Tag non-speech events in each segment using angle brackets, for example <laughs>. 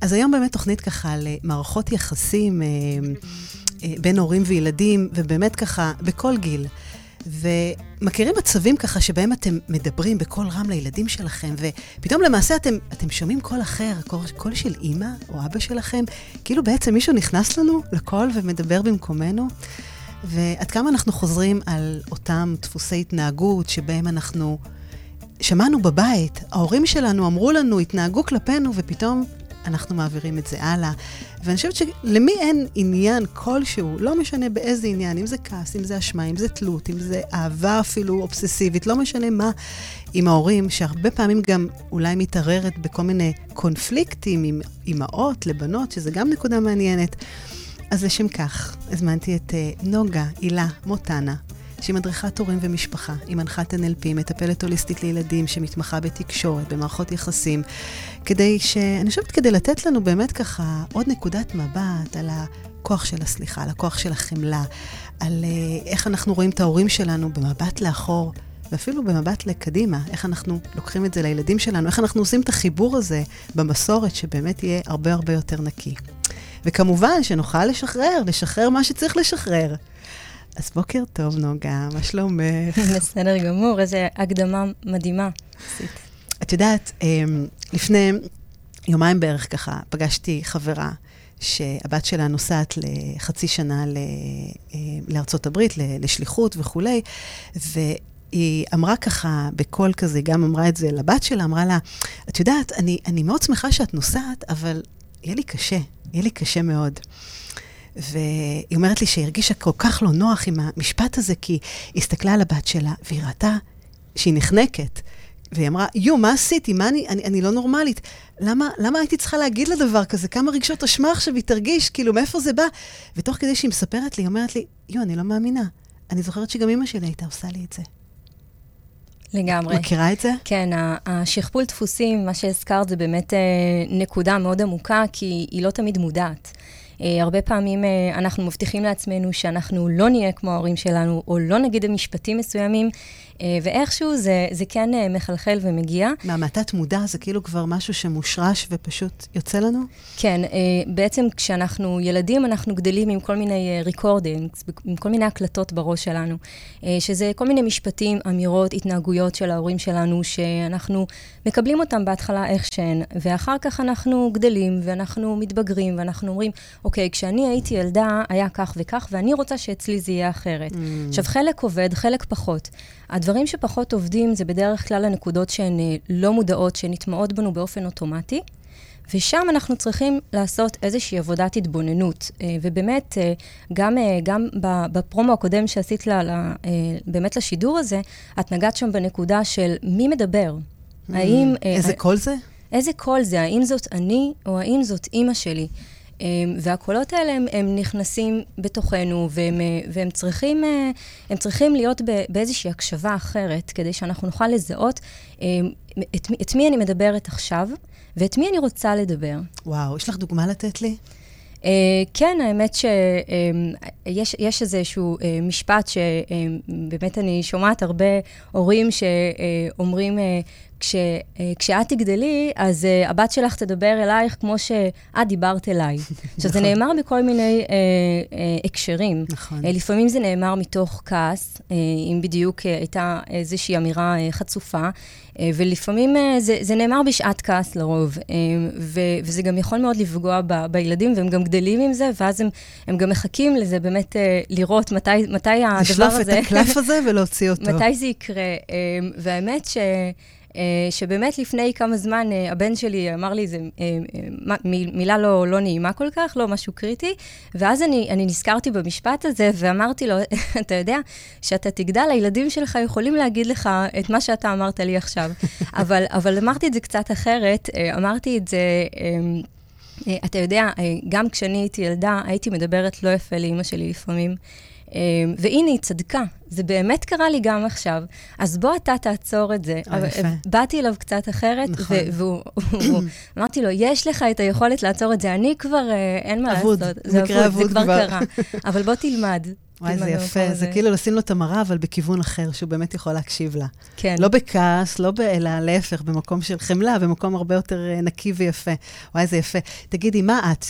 אז היום באמת תוכנית ככה למערכות יחסים אה, אה, בין הורים וילדים, ובאמת ככה, בכל גיל. ומכירים מצבים ככה שבהם אתם מדברים בקול רם לילדים שלכם, ופתאום למעשה אתם, אתם שומעים קול אחר, קול, קול של אימא או אבא שלכם, כאילו בעצם מישהו נכנס לנו לקול ומדבר במקומנו. ועד כמה אנחנו חוזרים על אותם דפוסי התנהגות שבהם אנחנו שמענו בבית, ההורים שלנו אמרו לנו, התנהגו כלפינו, ופתאום אנחנו מעבירים את זה הלאה. ואני חושבת שלמי אין עניין כלשהו, לא משנה באיזה עניין, אם זה כעס, אם זה אשמה, אם זה תלות, אם זה אהבה אפילו אובססיבית, לא משנה מה, עם ההורים, שהרבה פעמים גם אולי מתערערת בכל מיני קונפליקטים עם אימהות לבנות, שזה גם נקודה מעניינת. אז לשם כך, הזמנתי את uh, נוגה הילה מוטנה, שהיא מדריכת הורים ומשפחה, היא מנחת NLP, מטפלת הוליסטית לילדים שמתמחה בתקשורת, במערכות יחסים, כדי ש... אני חושבת כדי לתת לנו באמת ככה עוד נקודת מבט על הכוח של הסליחה, על הכוח של החמלה, על uh, איך אנחנו רואים את ההורים שלנו במבט לאחור. ואפילו במבט לקדימה, איך אנחנו לוקחים את זה לילדים שלנו, איך אנחנו עושים את החיבור הזה במסורת, שבאמת יהיה הרבה הרבה יותר נקי. וכמובן שנוכל לשחרר, לשחרר מה שצריך לשחרר. אז בוקר טוב, נוגה, מה שלומך? <laughs> בסדר גמור, איזו הקדמה מדהימה. את יודעת, אמ, לפני יומיים בערך ככה, פגשתי חברה שהבת שלה נוסעת לחצי שנה אה, לארצות הברית, לשליחות וכולי, והיא אמרה ככה בקול כזה, גם אמרה את זה לבת שלה, אמרה לה, את יודעת, אני, אני מאוד שמחה שאת נוסעת, אבל יהיה לי קשה, יהיה לי קשה מאוד. והיא אומרת לי שהיא הרגישה כל כך לא נוח עם המשפט הזה, כי היא הסתכלה על הבת שלה, והיא ראתה שהיא נחנקת. והיא אמרה, יו, מה עשיתי? מה אני, אני, אני לא נורמלית. למה, למה הייתי צריכה להגיד לה דבר כזה? כמה רגשות אשמה עכשיו היא תרגיש? כאילו, מאיפה זה בא? ותוך כדי שהיא מספרת לי, היא אומרת לי, יו, אני לא מאמינה. אני זוכרת שגם אמא שלי הייתה עושה לי את זה. לגמרי. מכירה את זה? כן, השכפול דפוסים, מה שהזכרת, זה באמת אה, נקודה מאוד עמוקה, כי היא לא תמיד מודעת. אה, הרבה פעמים אה, אנחנו מבטיחים לעצמנו שאנחנו לא נהיה כמו ההורים שלנו, או לא נגיד משפטים מסוימים, ואיכשהו זה, זה כן אה, מחלחל ומגיע. מה, מהתת מודע זה כאילו כבר משהו שמושרש ופשוט יוצא לנו? כן, אה, בעצם כשאנחנו ילדים, אנחנו גדלים עם כל מיני ריקורדינגס, עם כל מיני הקלטות בראש שלנו, שזה כל מיני משפטים, אמירות, התנהגויות של ההורים שלנו, שאנחנו מקבלים אותם בהתחלה איך שהן, ואחר כך אנחנו גדלים ואנחנו מתבגרים, ואנחנו אומרים, אוקיי, כשאני הייתי ילדה, היה כך וכך, ואני רוצה שאצלי זה יהיה אחרת. Mm. עכשיו, חלק עובד, חלק פחות. הדברים שפחות עובדים זה בדרך כלל הנקודות שהן אה, לא מודעות, שנטמעות בנו באופן אוטומטי. ושם אנחנו צריכים לעשות איזושהי עבודת התבוננות. אה, ובאמת, אה, גם, גם בפרומו הקודם שעשית לה, לה, באמת לשידור הזה, את נגעת שם בנקודה של מי מדבר. האם... איזה קול זה? איזה קול זה? האם זאת אני או האם זאת אימא שלי? אמ, והקולות האלה, הם, הם נכנסים בתוכנו, והם, אה, והם צריכים, אה, הם צריכים להיות באיזושהי הקשבה אחרת, כדי שאנחנו נוכל לזהות את, את מי אני מדברת עכשיו, ואת מי אני רוצה לדבר. וואו, יש לך דוגמה לתת לי? Uh, כן, האמת שיש um, יש איזשהו uh, משפט שבאמת um, אני שומעת הרבה הורים שאומרים, uh, כש, uh, כשאת תגדלי, אז uh, הבת שלך תדבר אלייך כמו שאת דיברת אליי. <laughs> עכשיו, זה נכון. נאמר בכל מיני uh, uh, הקשרים. נכון. Uh, לפעמים זה נאמר מתוך כעס, uh, אם בדיוק uh, הייתה איזושהי אמירה uh, חצופה, uh, ולפעמים uh, זה, זה נאמר בשעת כעס לרוב, uh, ו, וזה גם יכול מאוד לפגוע ב, בילדים, והם גם גדלים עם זה, ואז הם, הם גם מחכים לזה באמת uh, לראות מתי, מתי הדבר הזה... לשלוף את הקלף הזה ולהוציא <laughs> אותו. מתי זה יקרה. Uh, והאמת ש... אה, שבאמת לפני כמה זמן אה, הבן שלי אמר לי איזה אה, מילה לא, לא נעימה כל כך, לא משהו קריטי, ואז אני, אני נזכרתי במשפט הזה ואמרתי לו, <laughs> אתה יודע, שאתה תגדל, הילדים שלך יכולים להגיד לך את מה שאתה אמרת לי עכשיו. <laughs> אבל, אבל אמרתי את זה קצת אחרת, אמרתי את זה... אתה יודע, גם כשאני הייתי ילדה, הייתי מדברת לא יפה לאימא שלי לפעמים. אמ, והנה, היא צדקה, זה באמת קרה לי גם עכשיו. אז בוא אתה תעצור את זה. אה, יפה. באתי אליו קצת אחרת, נכון. והוא, <coughs> אמרתי לו, יש לך את היכולת לעצור את זה, אני כבר, אה, אין מה לעשות. אבוד, זה אבוד, זה כבר קרה. <laughs> אבל בוא תלמד. וואי, זה יפה. זה כאילו לשים לו את המראה, אבל בכיוון אחר, שהוא באמת יכול להקשיב לה. כן. לא בכעס, לא ב... אלא להפך, במקום של חמלה, במקום הרבה יותר אה, נקי ויפה. וואי, זה יפה. תגידי, מה את?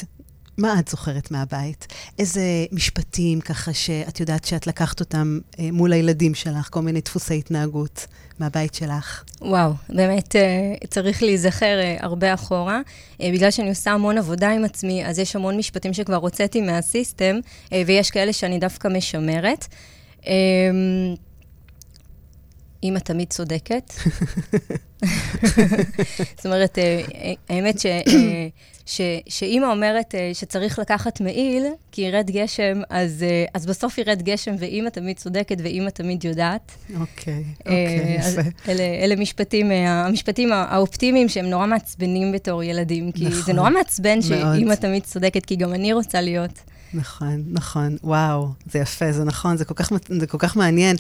מה את זוכרת מהבית? איזה משפטים ככה שאת יודעת שאת לקחת אותם אה, מול הילדים שלך, כל מיני דפוסי התנהגות מהבית שלך? וואו, באמת אה, צריך להיזכר אה, הרבה אחורה. אה, בגלל שאני עושה המון עבודה עם עצמי, אז יש המון משפטים שכבר הוצאתי מהסיסטם, אה, ויש כאלה שאני דווקא משמרת. אה, אימא תמיד צודקת. זאת אומרת, אה, אה, האמת ש... אה, ש, שאימא אומרת שצריך לקחת מעיל, כי ירד גשם, אז, אז בסוף ירד גשם, ואימא תמיד צודקת ואימא תמיד יודעת. אוקיי, אוקיי, יפה. אלה, אלה משפטים, המשפטים האופטימיים שהם נורא מעצבנים בתור ילדים, כי נכון, זה נורא מעצבן שאימא תמיד צודקת, כי גם אני רוצה להיות. נכון, נכון. וואו, זה יפה, זה נכון, זה כל כך, זה כל כך מעניין.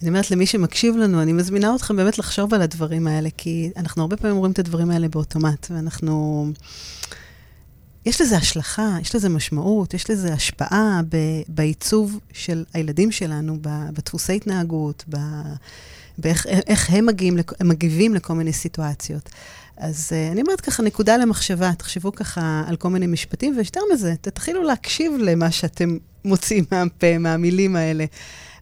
אני אומרת למי שמקשיב לנו, אני מזמינה אתכם באמת לחשוב על הדברים האלה, כי אנחנו הרבה פעמים רואים את הדברים האלה באוטומט, ואנחנו... יש לזה השלכה, יש לזה משמעות, יש לזה השפעה ב, בעיצוב של הילדים שלנו, בדפוסי התנהגות, באיך הם מגיעים, מגיבים לכל מיני סיטואציות. אז uh, אני אומרת ככה, נקודה למחשבה, תחשבו ככה על כל מיני משפטים, ויותר מזה, תתחילו להקשיב למה שאתם מוציאים מהפה, מהמילים האלה.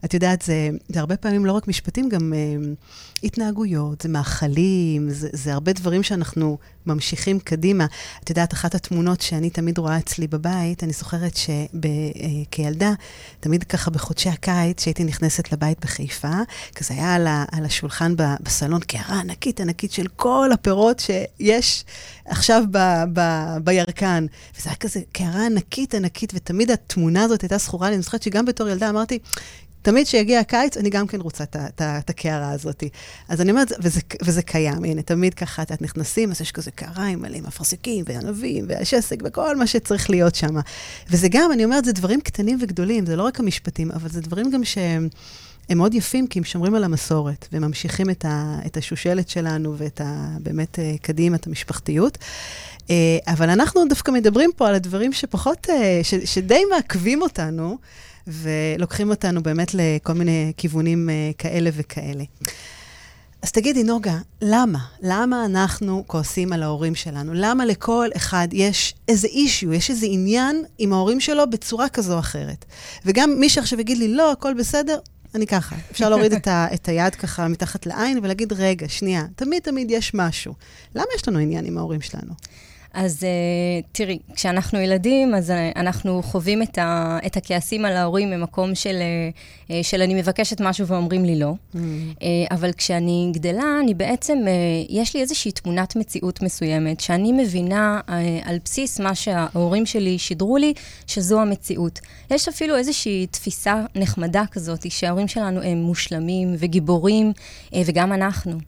את יודעת, זה, זה הרבה פעמים לא רק משפטים, גם uh, התנהגויות, זה מאכלים, זה, זה הרבה דברים שאנחנו ממשיכים קדימה. את יודעת, אחת התמונות שאני תמיד רואה אצלי בבית, אני זוכרת שכילדה, uh, תמיד ככה בחודשי הקיץ, שהייתי נכנסת לבית בחיפה, כזה היה על, ה, על השולחן ב, בסלון קערה ענקית ענקית של כל הפירות שיש עכשיו ב, ב, בירקן. וזה היה כזה קערה ענקית ענקית, ותמיד התמונה הזאת הייתה זכורה לי. אני זוכרת שגם בתור ילדה אמרתי, תמיד כשיגיע הקיץ, אני גם כן רוצה את הקערה הזאת. אז אני אומרת, וזה, וזה קיים, הנה, תמיד ככה, את נכנסים, אז יש כזה קערה עם מלא עם אפרסקים וענבים והשסק וכל מה שצריך להיות שם. וזה גם, אני אומרת, זה דברים קטנים וגדולים, זה לא רק המשפטים, אבל זה דברים גם שהם... הם מאוד יפים, כי הם שומרים על המסורת, וממשיכים את, ה, את השושלת שלנו ואת ה, באמת אה, קדימה, את המשפחתיות. אה, אבל אנחנו דווקא מדברים פה על הדברים שפחות, אה, ש, שדי מעכבים אותנו, ולוקחים אותנו באמת לכל מיני כיוונים uh, כאלה וכאלה. אז תגידי, נוגה, למה? למה אנחנו כועסים על ההורים שלנו? למה לכל אחד יש איזה אישיו, יש איזה עניין עם ההורים שלו בצורה כזו או אחרת? וגם מי שעכשיו יגיד לי, לא, הכל בסדר, אני ככה. אפשר להוריד את, ה, את היד ככה מתחת לעין ולהגיד, רגע, שנייה, תמיד תמיד יש משהו. למה יש לנו עניין עם ההורים שלנו? אז uh, תראי, כשאנחנו ילדים, אז uh, אנחנו חווים את, ה, את הכעסים על ההורים ממקום של, uh, של אני מבקשת משהו ואומרים לי לא. Mm. אבל כשאני גדלה, אני בעצם, יש לי איזושהי תמונת מציאות מסוימת, שאני מבינה על בסיס מה שההורים שלי שידרו לי, שזו המציאות. יש אפילו איזושהי תפיסה נחמדה כזאת, שההורים שלנו הם מושלמים וגיבורים, וגם אנחנו.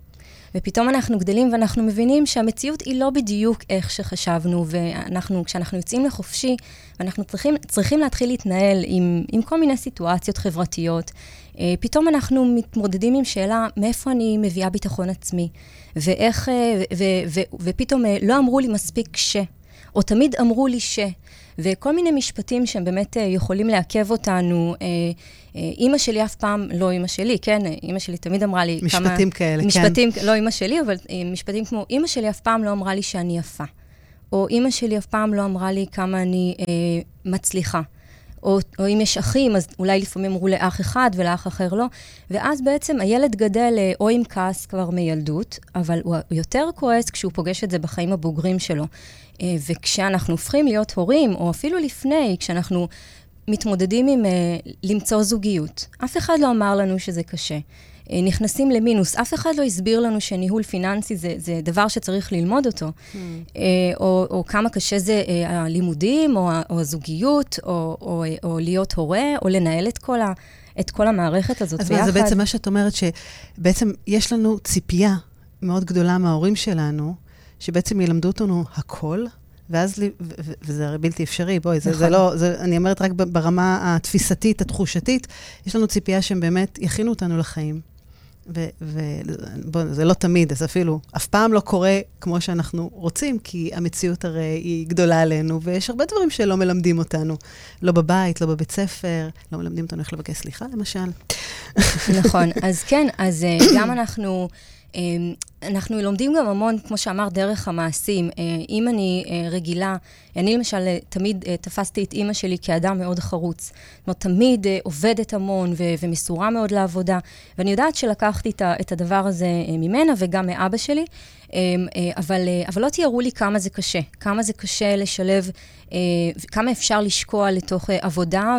ופתאום אנחנו גדלים ואנחנו מבינים שהמציאות היא לא בדיוק איך שחשבנו, ואנחנו, כשאנחנו יוצאים לחופשי, ואנחנו צריכים, צריכים להתחיל להתנהל עם, עם כל מיני סיטואציות חברתיות, אה, פתאום אנחנו מתמודדים עם שאלה, מאיפה אני מביאה ביטחון עצמי? ואיך, אה, ו, ו, ו, ופתאום אה, לא אמרו לי מספיק ש, או תמיד אמרו לי ש. וכל מיני משפטים שהם באמת יכולים לעכב אותנו. אימא שלי אף פעם, לא אימא שלי, כן, אימא שלי תמיד אמרה לי משפטים כמה... משפטים כאלה, משפטים, כן. לא אימא שלי, אבל משפטים כמו, אימא שלי אף פעם לא אמרה לי שאני יפה. או אימא שלי אף פעם לא אמרה לי כמה אני אה, מצליחה. או, או אם יש אחים, אז אולי לפעמים אמרו לאח אחד ולאח אחר לא. ואז בעצם הילד גדל אה, או עם כעס כבר מילדות, אבל הוא יותר כועס כשהוא פוגש את זה בחיים הבוגרים שלו. אה, וכשאנחנו הופכים להיות הורים, או אפילו לפני, כשאנחנו מתמודדים עם uh, למצוא זוגיות. אף אחד לא אמר לנו שזה קשה. Uh, נכנסים למינוס, אף אחד לא הסביר לנו שניהול פיננסי זה, זה דבר שצריך ללמוד אותו. Mm. או, או כמה קשה זה uh, הלימודים, או, או הזוגיות, או, או, או להיות הורה, או לנהל את כל, ה, את כל המערכת הזאת אז ביחד. אז זה בעצם מה שאת אומרת, שבעצם יש לנו ציפייה מאוד גדולה מההורים שלנו, שבעצם ילמדו אותנו הכל, ואז, וזה הרי בלתי אפשרי, בואי, זה, נכון. זה לא, זה, אני אומרת רק ברמה התפיסתית, התחושתית, יש לנו ציפייה שהם באמת יכינו אותנו לחיים. ובוא, זה לא תמיד, זה אפילו אף פעם לא קורה כמו שאנחנו רוצים, כי המציאות הרי היא גדולה עלינו, ויש הרבה דברים שלא מלמדים אותנו. לא בבית, לא בבית ספר, לא מלמדים אותנו איך לבקש סליחה, למשל. נכון, אז כן, אז אה, גם אנחנו... אנחנו לומדים גם המון, כמו שאמר, דרך המעשים. אה, אם אני אה, רגילה, אני למשל אה, תמיד תפסתי את אימא שלי כאדם מאוד חרוץ. זאת אומרת, תמיד עובדת המון ו- ומסורה מאוד לעבודה, ואני יודעת שלקחתי את הדבר הזה ממנה וגם מאבא שלי, אבל, אבל לא תיארו לי כמה זה קשה, כמה זה קשה לשלב, כמה אפשר לשקוע לתוך עבודה,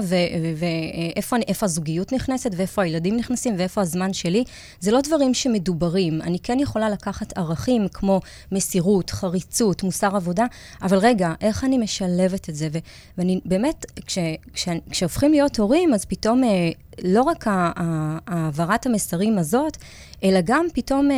ואיפה הזוגיות נכנסת, ואיפה הילדים נכנסים, ואיפה הזמן שלי. זה לא דברים שמדוברים. אני כן יכולה לקחת ערכים כמו מסירות, חריצות, מוסר עבודה, אבל רגע, איך אני משלבת את זה? ו- ואני באמת, כש- כש- כשהופכים להיות הורים, אז פתאום אה, לא רק העברת המסרים הזאת, אלא גם פתאום... אה,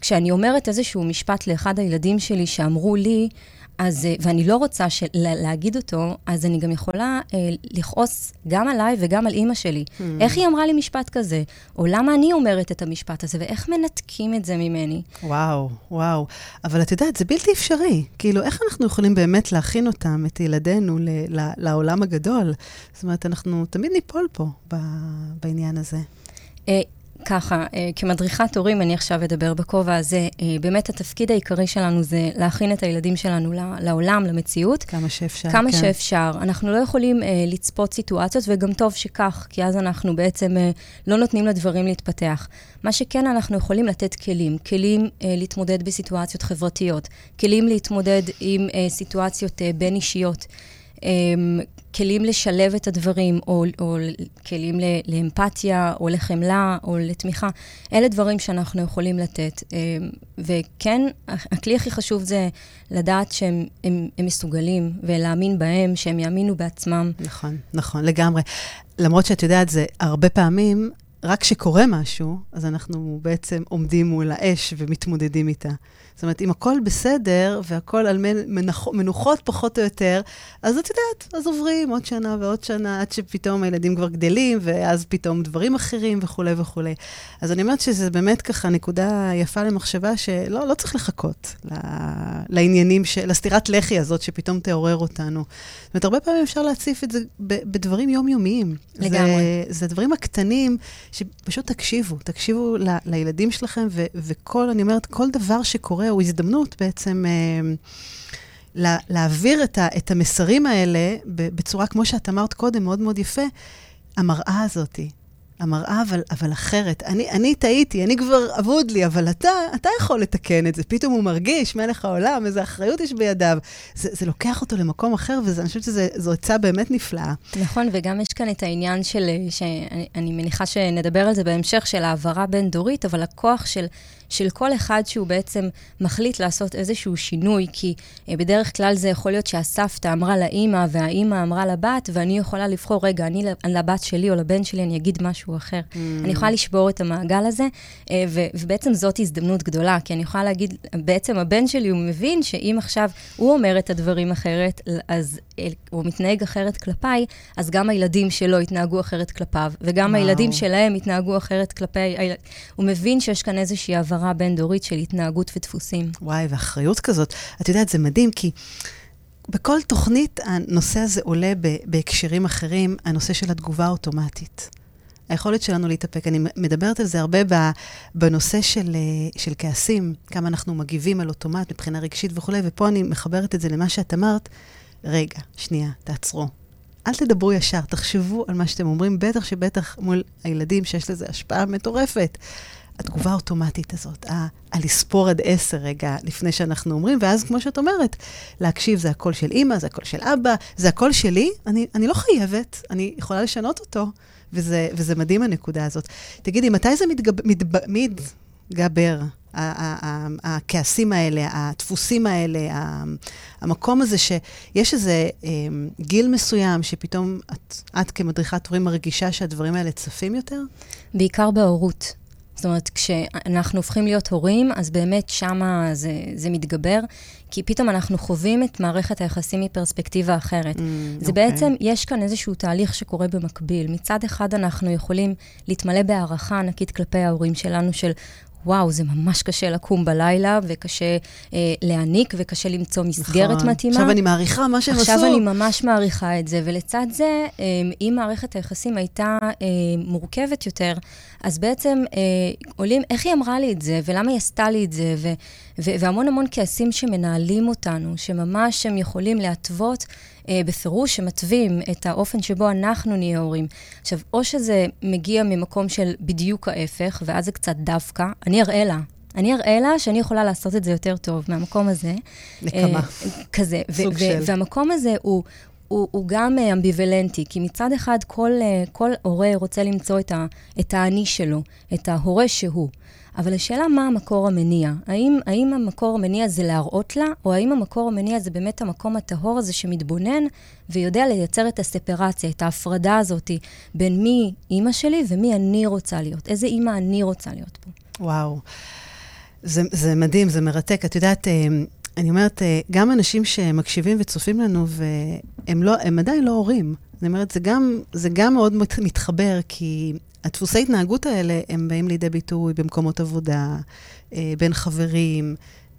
כשאני אומרת איזשהו משפט לאחד הילדים שלי שאמרו לי, אז, אה, ואני לא רוצה של, להגיד אותו, אז אני גם יכולה אה, לכעוס גם עליי וגם על אימא שלי. Hmm. איך היא אמרה לי משפט כזה? או למה אני אומרת את המשפט הזה, ואיך מנתקים את זה ממני? וואו, וואו. אבל את יודעת, זה בלתי אפשרי. כאילו, איך אנחנו יכולים באמת להכין אותם, את ילדינו, ל, ל, לעולם הגדול? זאת אומרת, אנחנו תמיד ניפול פה ב, בעניין הזה. ככה, אה, כמדריכת הורים, אני עכשיו אדבר בכובע הזה, אה, באמת התפקיד העיקרי שלנו זה להכין את הילדים שלנו לעולם, למציאות. כמה שאפשר, כמה כן. שאפשר. אנחנו לא יכולים אה, לצפות סיטואציות, וגם טוב שכך, כי אז אנחנו בעצם לא נותנים לדברים להתפתח. מה שכן, אנחנו יכולים לתת כלים. כלים להתמודד בסיטואציות חברתיות, כלים להתמודד עם סיטואציות בין-אישיות. כלים לשלב את הדברים, או, או כלים לאמפתיה, או לחמלה, או לתמיכה. אלה דברים שאנחנו יכולים לתת. אמ, וכן, הכלי הכי חשוב זה לדעת שהם הם, הם מסוגלים, ולהאמין בהם, שהם יאמינו בעצמם. נכון, נכון, לגמרי. למרות שאת יודעת, זה הרבה פעמים, רק כשקורה משהו, אז אנחנו בעצם עומדים מול האש ומתמודדים איתה. זאת אומרת, אם הכל בסדר והכל על מנוח, מנוחות פחות או יותר, אז את יודעת, אז עוברים עוד שנה ועוד שנה, עד שפתאום הילדים כבר גדלים, ואז פתאום דברים אחרים וכולי וכולי. אז אני אומרת שזה באמת ככה נקודה יפה למחשבה שלא לא צריך לחכות לעניינים, של, לסטירת לחי הזאת שפתאום תעורר אותנו. זאת אומרת, הרבה פעמים אפשר להציף את זה בדברים יומיומיים. לגמרי. זה, זה הדברים הקטנים שפשוט תקשיבו, תקשיבו ל, לילדים שלכם, ו, וכל, אני אומרת, כל דבר שקורה הוא הזדמנות בעצם אה, לה, להעביר את, ה, את המסרים האלה בצורה, כמו שאת אמרת קודם, מאוד מאוד יפה, המראה הזאתי. המראה, אבל, אבל אחרת. אני, אני טעיתי, אני כבר אבוד לי, אבל אתה, אתה יכול לתקן את זה. פתאום הוא מרגיש, מלך העולם, איזה אחריות יש בידיו. זה, זה לוקח אותו למקום אחר, ואני חושבת שזו עצה באמת נפלאה. נכון, וגם יש כאן את העניין של, שאני מניחה שנדבר על זה בהמשך, של העברה בין-דורית, אבל הכוח של של כל אחד שהוא בעצם מחליט לעשות איזשהו שינוי, כי אה, בדרך כלל זה יכול להיות שהסבתא אמרה לאימא והאימא אמרה לבת, ואני יכולה לבחור, רגע, אני לבת שלי או לבן שלי, אני אגיד משהו אחר. Mm. אני יכולה לשבור את המעגל הזה, אה, ו- ובעצם זאת הזדמנות גדולה, כי אני יכולה להגיד, בעצם הבן שלי, הוא מבין שאם עכשיו הוא אומר את הדברים אחרת, אז הוא מתנהג אחרת כלפיי, אז גם הילדים שלו יתנהגו אחרת כלפיו, וגם וואו. הילדים שלהם יתנהגו אחרת כלפי... הוא מבין שיש כאן איזושהי העברה בין-דורית של התנהגות ודפוסים. וואי, ואחריות כזאת. את יודעת, זה מדהים, כי... בכל תוכנית הנושא הזה עולה בהקשרים אחרים, הנושא של התגובה האוטומטית. היכולת שלנו להתאפק. אני מדברת על זה הרבה בנושא של, אה, של כעסים, כמה אנחנו מגיבים על אוטומט מבחינה רגשית וכולי, ופה אני מחברת את זה למה שאת אמרת. רגע, שנייה, תעצרו. אל תדברו ישר, תחשבו על מה שאתם אומרים, בטח שבטח מול הילדים שיש לזה השפעה מטורפת. התגובה האוטומטית הזאת, הלספור עד עשר רגע לפני שאנחנו אומרים, ואז כמו שאת אומרת, להקשיב, זה הקול של אימא, זה הקול של אבא, זה הקול שלי, אני, אני לא חייבת, אני יכולה לשנות אותו, וזה, וזה מדהים הנקודה הזאת. תגידי, מתי זה מתגב, מתב, מתגבר, הכעסים האלה, הדפוסים האלה, המקום הזה שיש איזה אמ, גיל מסוים שפתאום את, את כמדריכת הורים מרגישה שהדברים האלה צפים יותר? בעיקר בהורות. זאת אומרת, כשאנחנו הופכים להיות הורים, אז באמת שמה זה, זה מתגבר, כי פתאום אנחנו חווים את מערכת היחסים מפרספקטיבה אחרת. Mm, זה okay. אוקיי. בעצם, יש כאן איזשהו תהליך שקורה במקביל. מצד אחד אנחנו יכולים להתמלא בהערכה ענקית כלפי ההורים שלנו, של וואו, זה ממש קשה לקום בלילה, וקשה אה, להעניק, וקשה למצוא מסגרת נכון. מתאימה. עכשיו אני מעריכה מה שהם עשו. עכשיו אני ממש מעריכה את זה. ולצד זה, אה, אם מערכת היחסים הייתה אה, מורכבת יותר, אז בעצם אה, עולים, איך היא אמרה לי את זה, ולמה היא עשתה לי את זה, ו, ו, והמון המון כעסים שמנהלים אותנו, שממש הם יכולים להתוות אה, בפירוש שמתווים את האופן שבו אנחנו נהיה הורים. עכשיו, או שזה מגיע ממקום של בדיוק ההפך, ואז זה קצת דווקא, אני אראה לה. אני אראה לה שאני יכולה לעשות את זה יותר טוב מהמקום הזה. נקמה. אה, כזה. סוג של. והמקום הזה הוא... הוא, הוא גם אה, אמביוולנטי, כי מצד אחד כל, אה, כל הורה רוצה למצוא את, ה, את האני שלו, את ההורה שהוא. אבל השאלה מה המקור המניע. האם, האם המקור המניע זה להראות לה, או האם המקור המניע זה באמת המקום הטהור הזה שמתבונן ויודע לייצר את הספרציה, את ההפרדה הזאת בין מי אימא שלי ומי אני רוצה להיות. איזה אימא אני רוצה להיות פה. וואו. זה, זה מדהים, זה מרתק. את יודעת, אה, אני אומרת, אה, גם אנשים שמקשיבים וצופים לנו, והם לא, עדיין לא הורים. אני אומרת, זה גם, זה גם מאוד מתחבר, כי הדפוסי התנהגות האלה, הם באים לידי ביטוי במקומות עבודה, אה, בין חברים,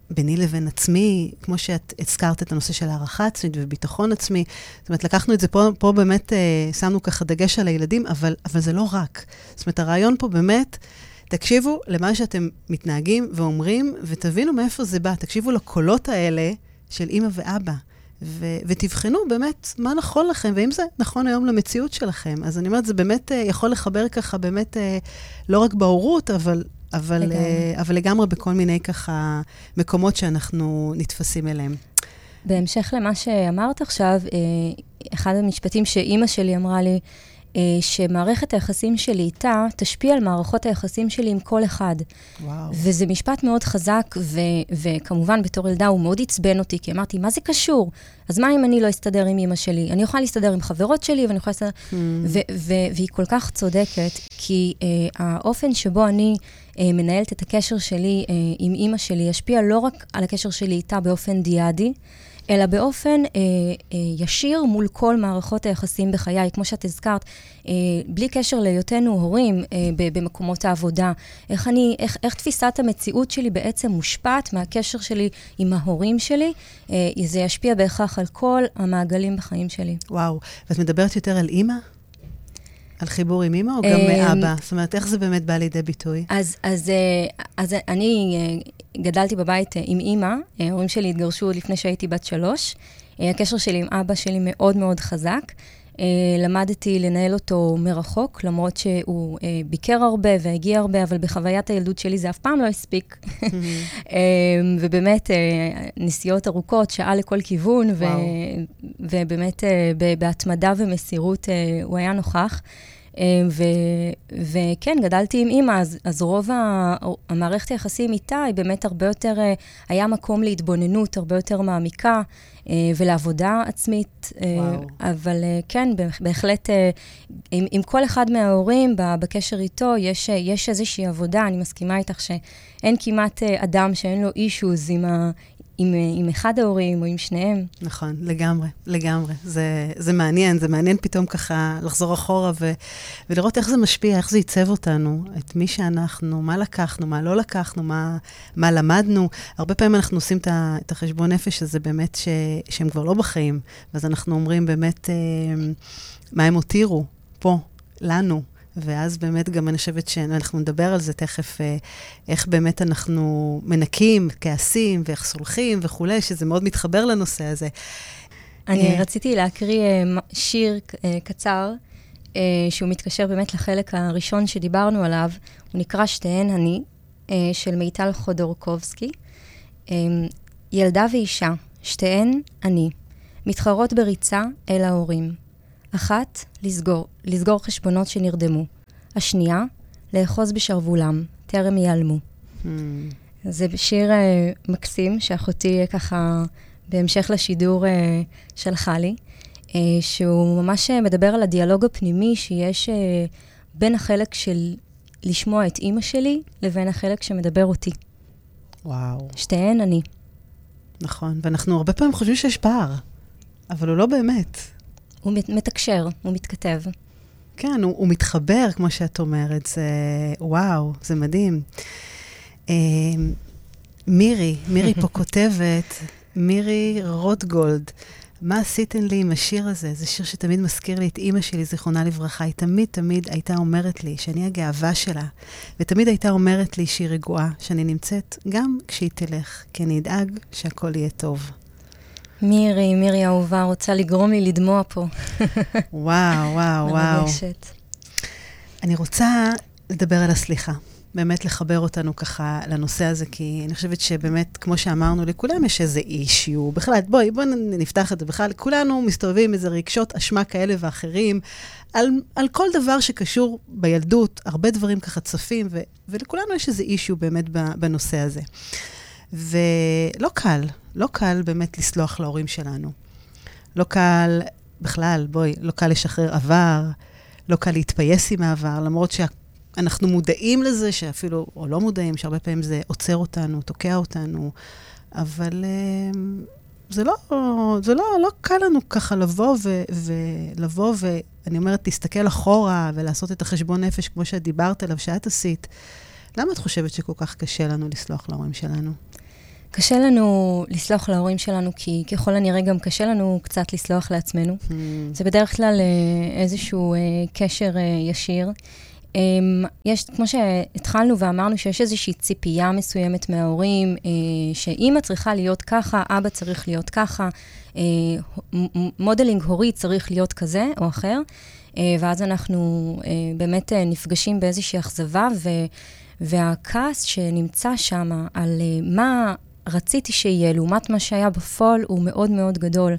ביני לבין עצמי, כמו שאת הזכרת את הנושא של הערכה עצמית וביטחון עצמי. זאת אומרת, לקחנו את זה פה, פה באמת, אה, שמנו ככה דגש על הילדים, אבל, אבל זה לא רק. זאת אומרת, הרעיון פה באמת, תקשיבו למה שאתם מתנהגים ואומרים, ותבינו מאיפה זה בא. תקשיבו לקולות האלה של אימא ואבא. ו- ותבחנו באמת מה נכון לכם, ואם זה נכון היום למציאות שלכם. אז אני אומרת, זה באמת uh, יכול לחבר ככה, באמת, uh, לא רק בהורות, אבל, אבל, לגמרי. Uh, אבל לגמרי בכל מיני ככה מקומות שאנחנו נתפסים אליהם. בהמשך למה שאמרת עכשיו, אחד המשפטים שאימא שלי אמרה לי, שמערכת היחסים שלי איתה תשפיע על מערכות היחסים שלי עם כל אחד. וואו. וזה משפט מאוד חזק, ו- וכמובן, בתור ילדה הוא מאוד עצבן אותי, כי אמרתי, מה זה קשור? אז מה אם אני לא אסתדר עם אימא שלי? אני יכולה להסתדר עם חברות שלי, ואני יכולה להסתדר... Mm. ו- ו- והיא כל כך צודקת, כי uh, האופן שבו אני uh, מנהלת את הקשר שלי uh, עם אימא שלי ישפיע לא רק על הקשר שלי איתה באופן דיאדי, אלא באופן אה, אה, ישיר מול כל מערכות היחסים בחיי. כמו שאת הזכרת, אה, בלי קשר להיותנו הורים אה, במקומות העבודה, איך, אני, איך, איך תפיסת המציאות שלי בעצם מושפעת מהקשר שלי עם ההורים שלי, אה, זה ישפיע בהכרח על כל המעגלים בחיים שלי. וואו, ואת מדברת יותר על אימא? על חיבור עם אימא או גם מאבא? זאת אומרת, איך זה באמת בא לידי ביטוי? אז, אז, אה, אז אני אה, גדלתי בבית אה, עם אימא, ההורים שלי התגרשו עוד לפני שהייתי בת שלוש. הקשר שלי עם אבא שלי מאוד מאוד חזק. למדתי לנהל אותו מרחוק, למרות שהוא ביקר הרבה והגיע הרבה, אבל בחוויית הילדות שלי זה אף פעם לא הספיק. <laughs> ובאמת, נסיעות ארוכות, שעה לכל כיוון, ו- ובאמת בהתמדה ומסירות הוא היה נוכח. אמ, ו, וכן, גדלתי עם אימא, אז, אז רוב ה, המערכת היחסים איתה היא באמת הרבה יותר, אה, היה מקום להתבוננות הרבה יותר מעמיקה אה, ולעבודה עצמית. אה, וואו. אבל כן, בהחלט, עם, עם כל אחד מההורים בקשר איתו, יש, יש איזושהי עבודה, אני מסכימה איתך שאין כמעט אדם שאין לו אישוז עם, ה, עם, עם אחד ההורים או עם שניהם. נכון, לגמרי, לגמרי. זה, זה מעניין, זה מעניין פתאום ככה לחזור אחורה ו, ולראות איך זה משפיע, איך זה ייצב אותנו, את מי שאנחנו, מה לקחנו, מה לא לקחנו, מה, מה למדנו. הרבה פעמים אנחנו עושים את החשבון נפש הזה באמת ש, שהם כבר לא בחיים, ואז אנחנו אומרים באמת אה, מה הם הותירו פה, לנו. ואז באמת גם אני חושבת שאנחנו נדבר על זה תכף, אה, איך באמת אנחנו מנקים כעסים ואיך סולחים וכולי, שזה מאוד מתחבר לנושא הזה. אני אה, רציתי להקריא אה, שיר קצר, שהוא מתקשר באמת לחלק הראשון שדיברנו עליו, הוא נקרא שתיהן אני, של מיטל חודורקובסקי. ילדה ואישה, שתיהן אני, מתחרות בריצה אל ההורים. אחת, לסגור, לסגור חשבונות שנרדמו. השנייה, לאחוז בשרוולם, טרם ייעלמו. Hmm. זה שיר uh, מקסים שאחותי uh, ככה, בהמשך לשידור uh, שלחה לי, uh, שהוא ממש uh, מדבר על הדיאלוג הפנימי שיש uh, בין החלק של לשמוע את אימא שלי לבין החלק שמדבר אותי. וואו. שתיהן אני. נכון, ואנחנו הרבה פעמים חושבים שיש פער, אבל הוא לא באמת. הוא מתקשר, הוא מתכתב. כן, הוא, הוא מתחבר, כמו שאת אומרת, זה וואו, זה מדהים. אה, מירי, מירי פה <laughs> כותבת, מירי רוטגולד, מה עשיתן לי עם השיר הזה? זה שיר שתמיד מזכיר לי את אימא שלי, זיכרונה לברכה. היא תמיד תמיד הייתה אומרת לי שאני הגאווה שלה, ותמיד הייתה אומרת לי שהיא רגועה, שאני נמצאת גם כשהיא תלך, כי אני אדאג שהכל יהיה טוב. מירי, מירי אהובה, רוצה לגרום לי לדמוע פה. וואו, וואו, <laughs> וואו. מרגשת. אני רוצה לדבר על הסליחה. באמת לחבר אותנו ככה לנושא הזה, כי אני חושבת שבאמת, כמו שאמרנו, לכולם יש איזה אישיו. בכלל, בואי, בואי נפתח את זה בכלל. כולנו מסתובבים עם איזה רגשות אשמה כאלה ואחרים, על, על כל דבר שקשור בילדות, הרבה דברים ככה צפים, ו, ולכולנו יש איזה אישיו באמת בנושא הזה. ולא קל, לא קל באמת לסלוח להורים שלנו. לא קל, בכלל, בואי, לא קל לשחרר עבר, לא קל להתפייס עם העבר, למרות שה... אנחנו מודעים לזה שאפילו, או לא מודעים, שהרבה פעמים זה עוצר אותנו, תוקע אותנו, אבל אמ, זה לא, זה לא, לא קל לנו ככה לבוא ו, ולבוא ואני אומרת, תסתכל אחורה ולעשות את החשבון נפש כמו שאת דיברת עליו, שאת עשית. למה את חושבת שכל כך קשה לנו לסלוח להורים שלנו? קשה לנו לסלוח להורים שלנו, כי ככל הנראה גם קשה לנו קצת לסלוח לעצמנו. Hmm. זה בדרך כלל אה, איזשהו אה, קשר אה, ישיר. אמ, יש, כמו שהתחלנו ואמרנו, שיש איזושהי ציפייה מסוימת מההורים, שאימא צריכה להיות ככה, אבא צריך להיות ככה, modeling הורי צריך להיות כזה או אחר, ואז אנחנו באמת נפגשים באיזושהי אכזבה, ו, והכעס שנמצא שם על מה רציתי שיהיה לעומת מה שהיה בפועל הוא מאוד מאוד גדול.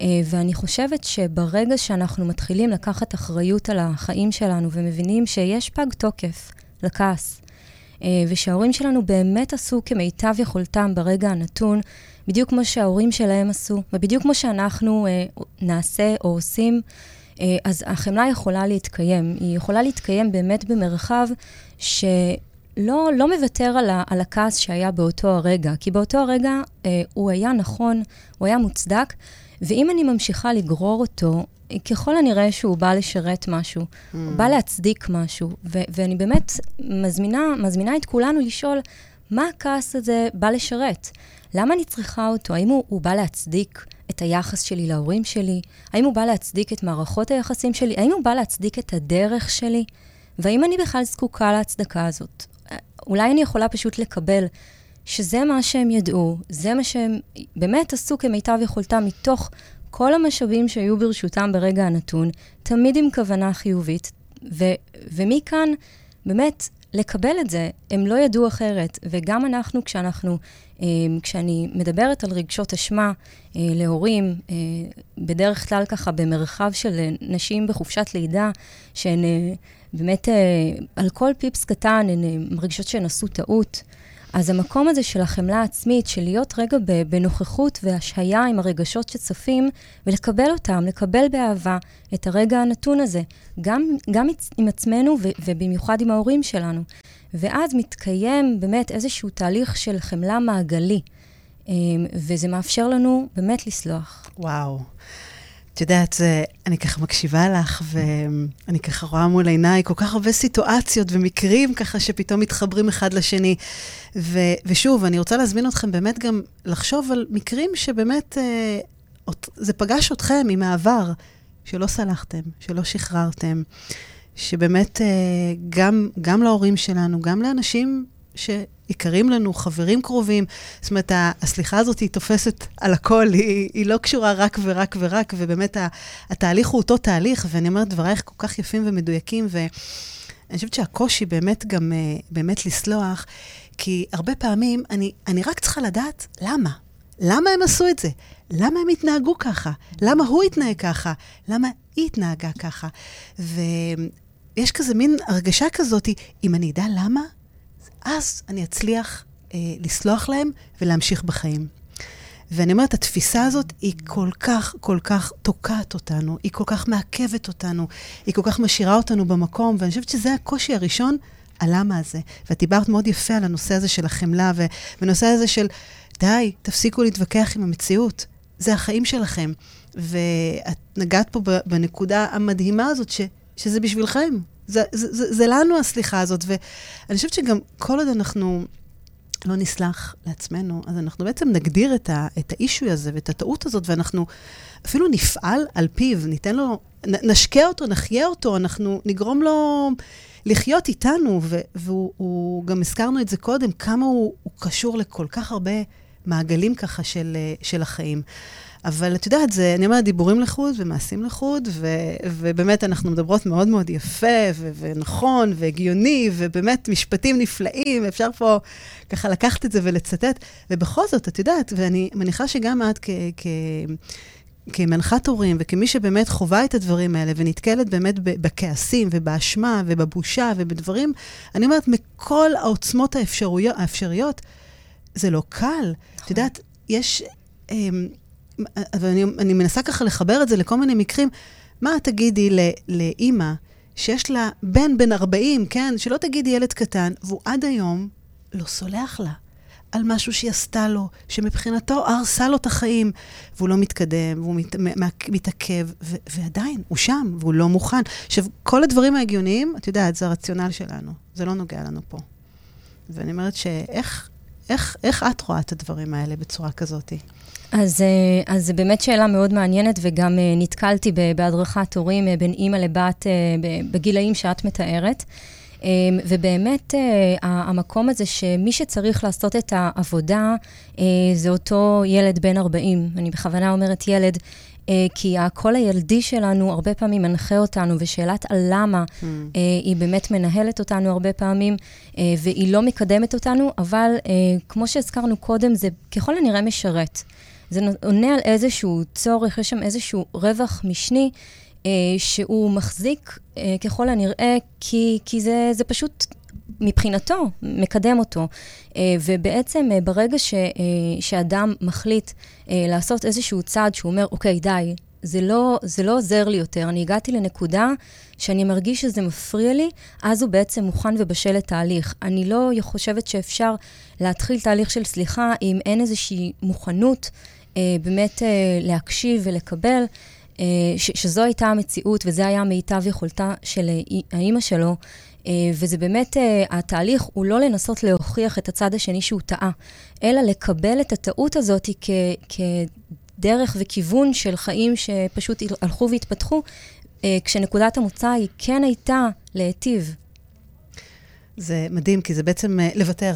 אה, ואני חושבת שברגע שאנחנו מתחילים לקחת אחריות על החיים שלנו ומבינים שיש פג תוקף לכעס, אה, ושההורים שלנו באמת עשו כמיטב יכולתם ברגע הנתון, בדיוק כמו שההורים שלהם עשו, ובדיוק כמו שאנחנו אה, נעשה או עושים, אז החמלה יכולה להתקיים. היא יכולה להתקיים באמת במרחב שלא לא מוותר על, ה, על הכעס שהיה באותו הרגע, כי באותו הרגע אה, הוא היה נכון, הוא היה מוצדק, ואם אני ממשיכה לגרור אותו, ככל הנראה שהוא בא לשרת משהו, mm. הוא בא להצדיק משהו, ו- ואני באמת מזמינה, מזמינה את כולנו לשאול, מה הכעס הזה בא לשרת? למה אני צריכה אותו? האם הוא, הוא בא להצדיק את היחס שלי להורים שלי? האם הוא בא להצדיק את מערכות היחסים שלי? האם הוא בא להצדיק את הדרך שלי? והאם אני בכלל זקוקה להצדקה הזאת? אולי אני יכולה פשוט לקבל שזה מה שהם ידעו, זה מה שהם באמת עשו כמיטב יכולתם מתוך כל המשאבים שהיו ברשותם ברגע הנתון, תמיד עם כוונה חיובית. ו- ומכאן, באמת, לקבל את זה, הם לא ידעו אחרת. וגם אנחנו, כשאנחנו, אה, כשאני מדברת על רגשות אשמה אה, להורים, אה, בדרך כלל ככה במרחב של נשים בחופשת לידה, שהן באמת, על כל פיפס קטן, הן מרגישות שהן עשו טעות. אז המקום הזה של החמלה העצמית, של להיות רגע בנוכחות והשהיה עם הרגשות שצפים, ולקבל אותם, לקבל באהבה את הרגע הנתון הזה, גם, גם עם עצמנו ובמיוחד עם ההורים שלנו. ואז מתקיים באמת איזשהו תהליך של חמלה מעגלי, אמ, וזה מאפשר לנו באמת לסלוח. וואו. את יודעת, אני ככה מקשיבה לך, ואני ככה רואה מול עיניי כל כך הרבה סיטואציות ומקרים ככה שפתאום מתחברים אחד לשני. ו, ושוב, אני רוצה להזמין אתכם באמת גם לחשוב על מקרים שבאמת אה, זה פגש אתכם עם העבר, שלא סלחתם, שלא שחררתם, שבאמת אה, גם, גם להורים שלנו, גם לאנשים שיקרים לנו, חברים קרובים. זאת אומרת, הסליחה הזאת היא תופסת על הכל, היא, היא לא קשורה רק ורק ורק, ובאמת התהליך הוא אותו תהליך, ואני אומרת, דברייך כל כך יפים ומדויקים, ואני חושבת שהקושי באמת גם, אה, באמת לסלוח, כי הרבה פעמים אני, אני רק צריכה לדעת למה. למה הם עשו את זה? למה הם התנהגו ככה? למה הוא התנהג ככה? למה היא התנהגה ככה? ויש כזה מין הרגשה כזאת, אם אני אדע למה, אז אני אצליח אה, לסלוח להם ולהמשיך בחיים. ואני אומרת, התפיסה הזאת היא כל כך, כל כך תוקעת אותנו, היא כל כך מעכבת אותנו, היא כל כך משאירה אותנו במקום, ואני חושבת שזה הקושי הראשון הלמה הזה. ואת דיברת מאוד יפה על הנושא הזה של החמלה, והנושא הזה של, די, תפסיקו להתווכח עם המציאות. זה החיים שלכם. ואת נגעת פה בנקודה המדהימה הזאת, ש, שזה בשבילכם. זה, זה, זה, זה לנו הסליחה הזאת. ואני חושבת שגם כל עוד אנחנו לא נסלח לעצמנו, אז אנחנו בעצם נגדיר את, ה, את האישוי הזה ואת הטעות הזאת, ואנחנו אפילו נפעל על פיו, ניתן לו, נשקה אותו, נחיה אותו, אנחנו נגרום לו לחיות איתנו, ו, והוא גם הזכרנו את זה קודם, כמה הוא, הוא קשור לכל כך הרבה מעגלים ככה של, של החיים. אבל את יודעת, זה, אני אומרת, דיבורים לחוד ומעשים לחוד, ו, ובאמת אנחנו מדברות מאוד מאוד יפה, ו, ונכון, והגיוני, ובאמת משפטים נפלאים, אפשר פה ככה לקחת את זה ולצטט. ובכל זאת, את יודעת, ואני מניחה שגם את כ... כ כמנחת הורים וכמי שבאמת חווה את הדברים האלה ונתקלת באמת בכעסים ובאשמה ובבושה ובדברים, אני אומרת, מכל העוצמות האפשרויות, האפשריות, זה לא קל. נכון. את יודעת, יש... אמ, אבל אני, אני מנסה ככה לחבר את זה לכל מיני מקרים. מה תגידי לאימא שיש לה בן בן 40, כן? שלא תגידי ילד קטן, והוא עד היום לא סולח לה על משהו שהיא עשתה לו, שמבחינתו הרסה לו את החיים, והוא לא מתקדם, והוא מת, מתעכב, ו, ועדיין, הוא שם, והוא לא מוכן. עכשיו, כל הדברים ההגיוניים, את יודעת, זה הרציונל שלנו, זה לא נוגע לנו פה. ואני אומרת שאיך איך, איך את רואה את הדברים האלה בצורה כזאת? אז, אה, אז זו באמת שאלה מאוד מעניינת, וגם אה, נתקלתי בהדרכת הורים אה, בין אימא לבת בגילאים שאת מתארת. ובאמת, המקום הזה שמי שצריך לעשות את העבודה זה אותו ילד בן 40. אני בכוונה אומרת ילד, כי הקול הילדי שלנו הרבה פעמים מנחה אותנו, ושאלת הלמה mm. היא באמת מנהלת אותנו הרבה פעמים, והיא לא מקדמת אותנו, אבל כמו שהזכרנו קודם, זה ככל הנראה משרת. זה עונה על איזשהו צורך, יש שם איזשהו רווח משני אה, שהוא מחזיק אה, ככל הנראה, כי, כי זה, זה פשוט מבחינתו מקדם אותו. אה, ובעצם אה, ברגע ש, אה, שאדם מחליט לעשות איזשהו צעד שהוא אומר, אוקיי, די, זה לא, זה לא עוזר לי יותר. אני הגעתי לנקודה שאני מרגיש שזה מפריע לי, אז הוא בעצם מוכן ובשל לתהליך. אני לא חושבת שאפשר להתחיל תהליך של סליחה אם אין איזושהי מוכנות אה, באמת אה, להקשיב ולקבל, אה, ש- שזו הייתה המציאות וזה היה מיטב יכולתה של האימא שלו. וזה באמת, התהליך הוא לא לנסות להוכיח את הצד השני שהוא טעה, אלא לקבל את הטעות הזאת כ- כדרך וכיוון של חיים שפשוט הלכו והתפתחו, כשנקודת המוצא היא כן הייתה להיטיב. זה מדהים, כי זה בעצם לוותר.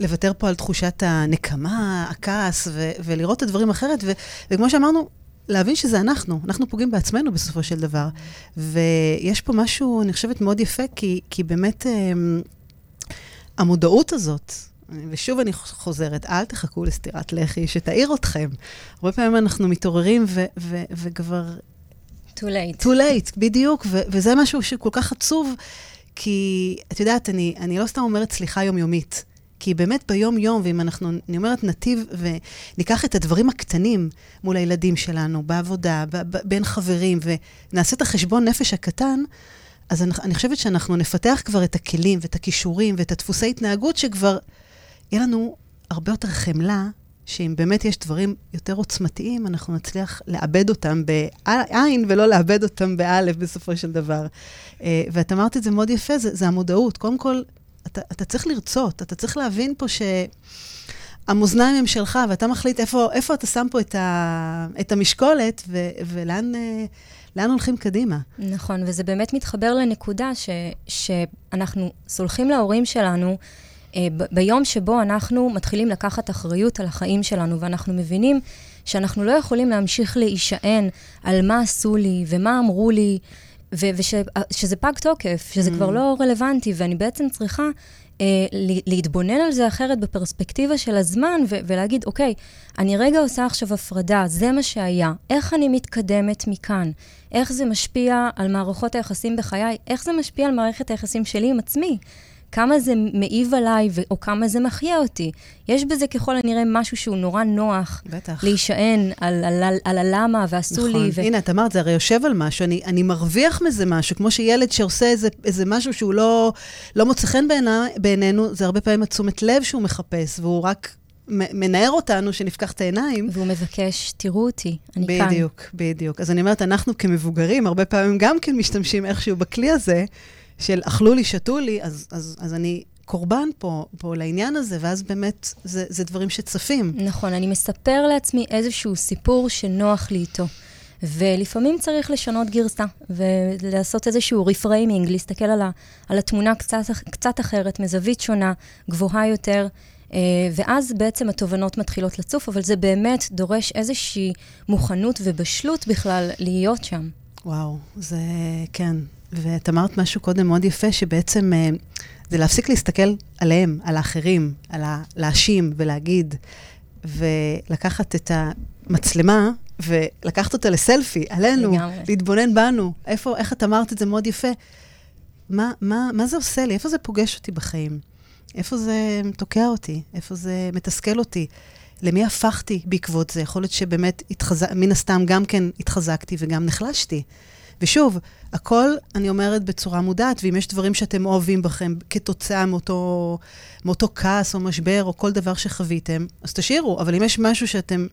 לוותר פה על תחושת הנקמה, הכעס, ו- ולראות את הדברים אחרת. ו- וכמו שאמרנו, להבין שזה אנחנו, אנחנו פוגעים בעצמנו בסופו של דבר. ויש פה משהו, אני חושבת, מאוד יפה, כי, כי באמת um, המודעות הזאת, ושוב אני חוזרת, אל תחכו לסטירת לחי שתעיר אתכם. הרבה פעמים אנחנו מתעוררים ו- ו- וכבר... too late. too late, בדיוק, ו- וזה משהו שכל כך עצוב, כי את יודעת, אני, אני לא סתם אומרת סליחה יומיומית. כי באמת ביום-יום, ואם אנחנו, אני אומרת, נתיב וניקח את הדברים הקטנים מול הילדים שלנו, בעבודה, ב- ב- בין חברים, ונעשה את החשבון נפש הקטן, אז אני, אני חושבת שאנחנו נפתח כבר את הכלים ואת הכישורים ואת הדפוסי התנהגות שכבר יהיה לנו הרבה יותר חמלה, שאם באמת יש דברים יותר עוצמתיים, אנחנו נצליח לאבד אותם בעין ולא לאבד אותם באלף בסופו של דבר. אה, ואת אמרת את זה מאוד יפה, זה, זה המודעות. קודם כל, אתה, אתה צריך לרצות, אתה צריך להבין פה שהמאזניים הם שלך, ואתה מחליט איפה, איפה אתה שם פה את, ה, את המשקולת, ו, ולאן... לאן הולכים קדימה. נכון, וזה באמת מתחבר לנקודה ש, שאנחנו סולחים להורים שלנו אה, ביום שבו אנחנו מתחילים לקחת אחריות על החיים שלנו, ואנחנו מבינים שאנחנו לא יכולים להמשיך להישען על מה עשו לי ומה אמרו לי, ושזה פג תוקף, שזה mm. כבר לא רלוונטי, ואני בעצם צריכה אה, להתבונן על זה אחרת בפרספקטיבה של הזמן, ו- ולהגיד, אוקיי, אני רגע עושה עכשיו הפרדה, זה מה שהיה, איך אני מתקדמת מכאן? איך זה משפיע על מערכות היחסים בחיי? איך זה משפיע על מערכת היחסים שלי עם עצמי? כמה זה מעיב עליי, ו- או כמה זה מחיה אותי. יש בזה ככל הנראה משהו שהוא נורא נוח. בטח. להישען על, על, על, על הלמה ועשו נכון. לי. ו... הנה, את אמרת, זה הרי יושב על משהו, אני, אני מרוויח מזה משהו, כמו שילד שעושה איזה, איזה משהו שהוא לא, לא מוצא חן בעיני, בעינינו, זה הרבה פעמים התשומת לב שהוא מחפש, והוא רק מנער אותנו, שנפקח את העיניים. והוא מבקש, תראו אותי, אני בדיוק, כאן. בדיוק, בדיוק. אז אני אומרת, אנחנו כמבוגרים, הרבה פעמים גם כן משתמשים איכשהו בכלי הזה, של אכלו לי, שתו לי, אז, אז, אז אני קורבן פה, פה לעניין הזה, ואז באמת זה, זה דברים שצפים. נכון, אני מספר לעצמי איזשהו סיפור שנוח לי איתו. ולפעמים צריך לשנות גרסה, ולעשות איזשהו reframing, להסתכל על, ה, על התמונה קצת, קצת אחרת, מזווית שונה, גבוהה יותר, אה, ואז בעצם התובנות מתחילות לצוף, אבל זה באמת דורש איזושהי מוכנות ובשלות בכלל להיות שם. וואו, זה כן. ואת אמרת משהו קודם מאוד יפה, שבעצם אה, זה להפסיק להסתכל עליהם, על האחרים, על ה- להאשים ולהגיד, ולקחת את המצלמה ולקחת אותה לסלפי, עלינו, לגמרי. להתבונן בנו. איפה, איך את אמרת את זה מאוד יפה. מה, מה, מה זה עושה לי? איפה זה פוגש אותי בחיים? איפה זה תוקע אותי? איפה זה מתסכל אותי? למי הפכתי בעקבות זה? יכול להיות שבאמת, התחז... מן הסתם, גם כן התחזקתי וגם נחלשתי. ושוב, הכל, אני אומרת בצורה מודעת, ואם יש דברים שאתם אוהבים בכם כתוצאה מאותו, מאותו כעס או משבר או כל דבר שחוויתם, אז תשאירו. אבל אם יש משהו שאתם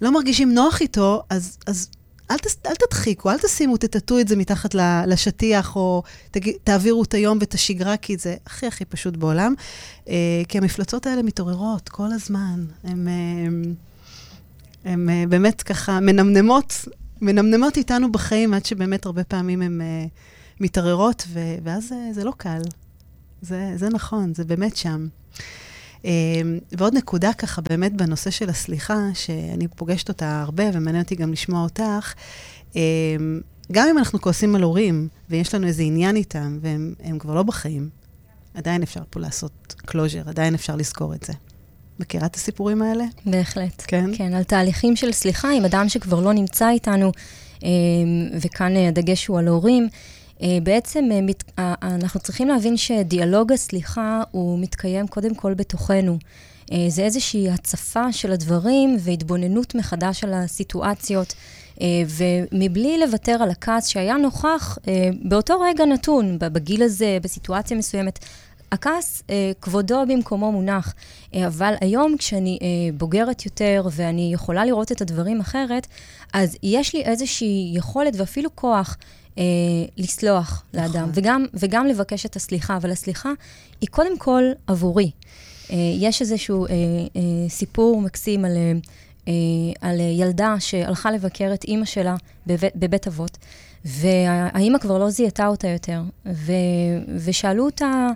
לא מרגישים נוח איתו, אז, אז אל, תס, אל תדחיקו, אל תשימו, תטאטאו את זה מתחת לשטיח, או תג, תעבירו את היום ואת השגרה, כי זה הכי הכי פשוט בעולם. אה, כי המפלצות האלה מתעוררות כל הזמן. הן אה, באמת ככה מנמנמות, מנמנמות איתנו בחיים, עד שבאמת הרבה פעמים הן אה, מתערערות, ו- ואז זה, זה לא קל. זה, זה נכון, זה באמת שם. אה, ועוד נקודה ככה, באמת בנושא של הסליחה, שאני פוגשת אותה הרבה, ומעניין אותי גם לשמוע אותך, אה, גם אם אנחנו כועסים על הורים, ויש לנו איזה עניין איתם, והם הם כבר לא בחיים, עדיין אפשר פה לעשות closure, עדיין אפשר לזכור את זה. מכירה את הסיפורים האלה? בהחלט. כן? כן, על תהליכים של סליחה עם אדם שכבר לא נמצא איתנו, אה, וכאן אה, הדגש הוא על הורים. אה, בעצם אנחנו צריכים להבין שדיאלוג הסליחה הוא מתקיים קודם כל בתוכנו. זה איזושהי הצפה של הדברים והתבוננות מחדש על הסיטואציות, ומבלי לוותר על הכעס שהיה נוכח באותו רגע נתון, בגיל הזה, בסיטואציה מסוימת. הכעס, אה, כבודו במקומו מונח, אה, אבל היום כשאני אה, בוגרת יותר ואני יכולה לראות את הדברים אחרת, אז יש לי איזושהי יכולת ואפילו כוח אה, לסלוח נכון. לאדם, וגם, וגם לבקש את הסליחה, אבל הסליחה היא קודם כל עבורי. אה, יש איזשהו אה, אה, סיפור מקסים על, אה, אה, על ילדה שהלכה לבקר את אימא שלה בבית, בבית אבות, והאימא כבר לא זיהתה אותה יותר, ו, ושאלו אותה,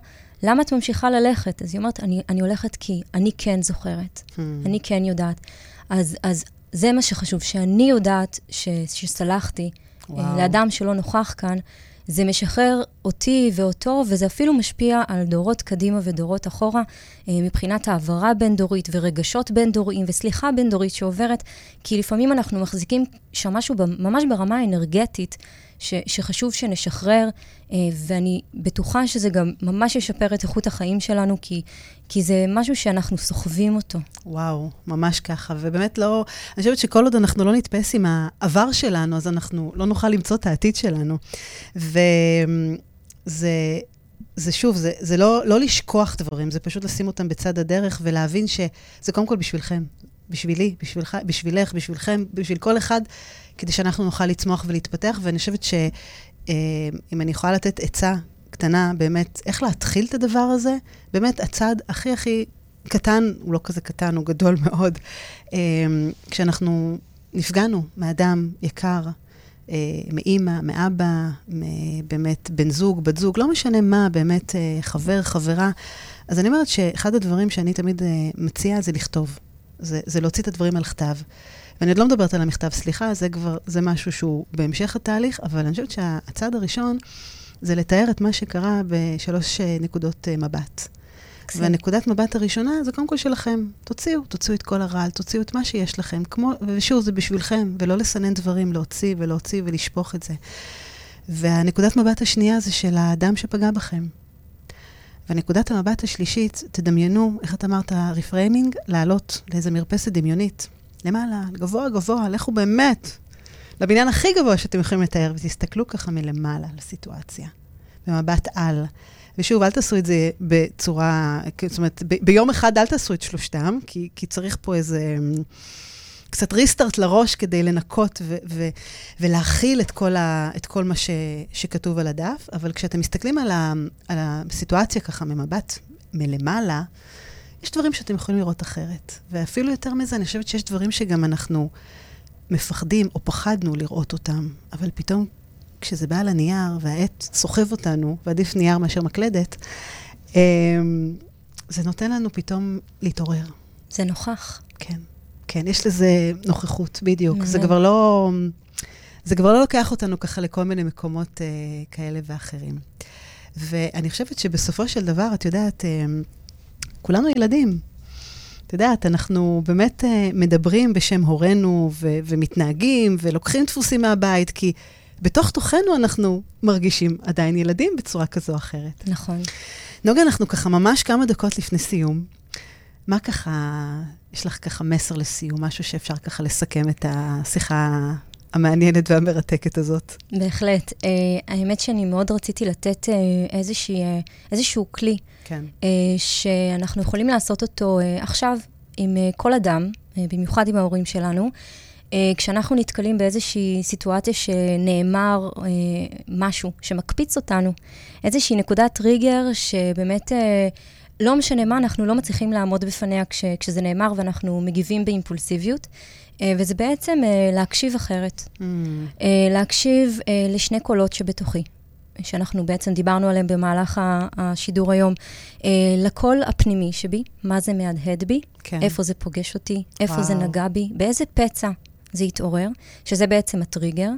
למה את ממשיכה ללכת? אז היא אומרת, אני, אני הולכת כי אני כן זוכרת, Hmm. אני כן יודעת. אז, אז זה מה שחשוב, שאני יודעת ש, שסלחתי וואו. וואו. לאדם שלא נוכח כאן, זה משחרר אותי ואותו, וזה אפילו משפיע על דורות קדימה ודורות אחורה, אה, מבחינת העברה בין-דורית ורגשות בין-דוריים וסליחה בין-דורית שעוברת, כי לפעמים אנחנו מחזיקים שם משהו ממש ברמה האנרגטית, ש, שחשוב שנשחרר, אה, ואני בטוחה שזה גם ממש ישפר את איכות החיים שלנו, כי, כי זה משהו שאנחנו סוחבים אותו. וואו, ממש ככה. ובאמת לא, אני חושבת שכל עוד אנחנו לא נתפס עם העבר שלנו, אז אנחנו לא נוכל למצוא את העתיד שלנו. וזה, זה שוב, זה, זה לא, לא לשכוח דברים, זה פשוט לשים אותם בצד הדרך ולהבין שזה קודם כל בשבילכם, בשבילי, בשבילך, בשבילך, בשבילכם, בשביל כל אחד, כדי שאנחנו נוכל לצמוח ולהתפתח. ואני חושבת שאם אני יכולה לתת עצה קטנה, באמת, איך להתחיל את הדבר הזה, באמת, הצעד הכי הכי קטן, הוא לא כזה קטן, הוא גדול <laughs> מאוד, אה, כשאנחנו נפגענו מאדם יקר, אה, מאימא, מאבא, באמת בן זוג, בת זוג, לא משנה מה, באמת אה, חבר, חברה. אז אני אומרת שאחד הדברים שאני תמיד אה, מציעה זה לכתוב. זה, זה להוציא את הדברים על כתב. ואני עוד לא מדברת על המכתב סליחה, זה כבר, זה משהו שהוא בהמשך התהליך, אבל אני חושבת שהצעד הראשון זה לתאר את מה שקרה בשלוש אה, נקודות אה, מבט. מקסים. והנקודת מבט הראשונה זה קודם כל שלכם. תוציאו, תוציאו את כל הרעל, תוציאו את מה שיש לכם. כמו, ושוב, זה בשבילכם, ולא לסנן דברים, להוציא ולהוציא ולשפוך את זה. והנקודת מבט השנייה זה של האדם שפגע בכם. ונקודת המבט השלישית, תדמיינו, איך את אמרת, reframing, לעלות לאיזה מרפסת דמיונית. למעלה, גבוה גבוה, לכו באמת לבניין הכי גבוה שאתם יכולים לתאר, ותסתכלו ככה מלמעלה על הסיטואציה, במבט על. ושוב, אל תעשו את זה בצורה, זאת אומרת, ב- ביום אחד אל תעשו את שלושתם, כי, כי צריך פה איזה... קצת restart לראש כדי לנקות ו- ו- ולהכיל את כל, ה- את כל מה ש- שכתוב על הדף, אבל כשאתם מסתכלים על, ה- על הסיטואציה ככה ממבט מלמעלה, יש דברים שאתם יכולים לראות אחרת. ואפילו יותר מזה, אני חושבת שיש דברים שגם אנחנו מפחדים או פחדנו לראות אותם, אבל פתאום כשזה בא על הנייר והעט סוחב אותנו, ועדיף נייר מאשר מקלדת, אמ, זה נותן לנו פתאום להתעורר. זה נוכח. כן, כן, יש לזה נוכחות, בדיוק. זה כבר לא... זה כבר לא לוקח אותנו ככה לכל מיני מקומות אה, כאלה ואחרים. ואני חושבת שבסופו של דבר, את יודעת, אה, כולנו ילדים. את יודעת, אנחנו באמת אה, מדברים בשם הורינו ו- ומתנהגים ולוקחים דפוסים מהבית, כי בתוך תוכנו אנחנו מרגישים עדיין ילדים בצורה כזו או אחרת. נכון. נוגה, אנחנו ככה ממש כמה דקות לפני סיום. מה ככה, יש לך ככה מסר לסיום, משהו שאפשר ככה לסכם את השיחה המעניינת והמרתקת הזאת? בהחלט. Uh, האמת שאני מאוד רציתי לתת uh, איזושהי, uh, איזשהו כלי, כן. uh, שאנחנו יכולים לעשות אותו uh, עכשיו עם uh, כל אדם, uh, במיוחד עם ההורים שלנו. Uh, כשאנחנו נתקלים באיזושהי סיטואציה שנאמר uh, משהו שמקפיץ אותנו, איזושהי נקודת טריגר שבאמת... Uh, לא משנה מה, אנחנו לא מצליחים לעמוד בפניה כש, כשזה נאמר ואנחנו מגיבים באימפולסיביות, וזה בעצם אה, להקשיב אחרת. Mm. להקשיב לשני קולות שבתוכי, שאנחנו בעצם דיברנו עליהם במהלך השידור היום. לקול הפנימי שבי, מה זה מהדהד בי, כן. איפה זה פוגש אותי, איפה וואו. זה נגע בי, באיזה פצע זה יתעורר, שזה בעצם הטריגר.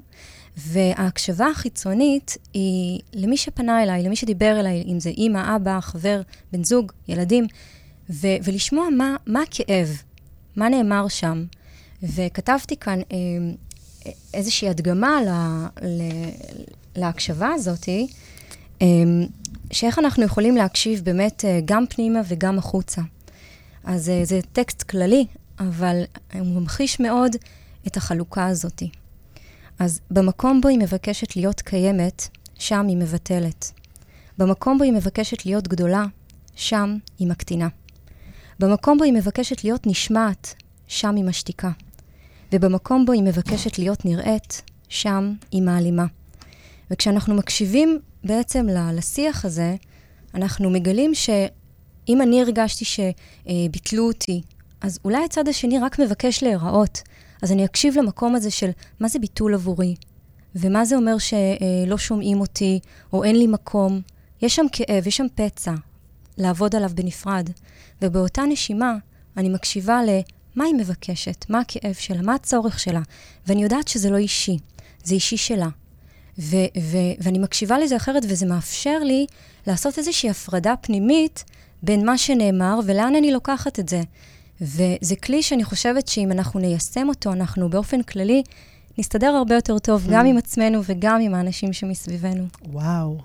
וההקשבה החיצונית היא למי שפנה אליי, למי שדיבר אליי, אם זה אימא, אבא, חבר, בן זוג, ילדים, ו- ולשמוע מה, מה הכאב, מה נאמר שם. וכתבתי כאן אה, איזושהי הדגמה ל- ל- להקשבה הזאת, אה, שאיך אנחנו יכולים להקשיב באמת אה, גם פנימה וגם החוצה. אז זה טקסט כללי, אבל הוא ממחיש מאוד את החלוקה הזאתי. אז במקום בו היא מבקשת להיות קיימת, שם היא מבטלת. במקום בו היא מבקשת להיות גדולה, שם היא מקטינה. במקום בו היא מבקשת להיות נשמעת, שם היא משתיקה. ובמקום בו היא מבקשת להיות נראית, שם היא מעלימה. וכשאנחנו מקשיבים בעצם לשיח הזה, אנחנו מגלים שאם אני הרגשתי שביטלו אותי, אז אולי הצד השני רק מבקש להיראות, אז אני אקשיב למקום הזה של מה זה ביטול עבורי, ומה זה אומר שלא שומעים אותי, או אין לי מקום. יש שם כאב, יש שם פצע, לעבוד עליו בנפרד. ובאותה נשימה, אני מקשיבה למה היא מבקשת, מה הכאב שלה, מה הצורך שלה, ואני יודעת שזה לא אישי, זה אישי שלה. ו- ו- ואני מקשיבה לזה אחרת, וזה מאפשר לי לעשות איזושהי הפרדה פנימית בין מה שנאמר ולאן אני לוקחת את זה. וזה כלי שאני חושבת שאם אנחנו ניישם אותו, אנחנו באופן כללי נסתדר הרבה יותר טוב, גם עם עצמנו וגם עם האנשים שמסביבנו. וואו,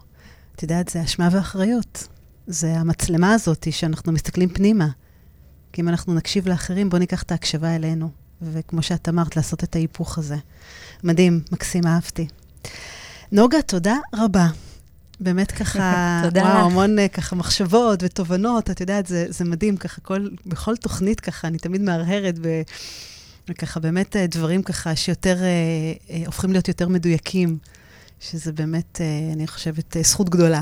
את יודעת, זה אשמה ואחריות. זה המצלמה הזאת שאנחנו מסתכלים פנימה. כי אם אנחנו נקשיב לאחרים, בואו ניקח את ההקשבה אלינו. וכמו שאת אמרת, לעשות את ההיפוך הזה. מדהים, מקסים, אהבתי. נוגה, תודה רבה. באמת ככה, <laughs> וואו. המון אה, ככה מחשבות ותובנות, את יודעת, זה, זה מדהים, ככה כל, בכל תוכנית ככה, אני תמיד מהרהרת ב... וככה באמת אה, דברים ככה שיותר, אה, אה, הופכים להיות יותר מדויקים, שזה באמת, אה, אני חושבת, אה, זכות גדולה.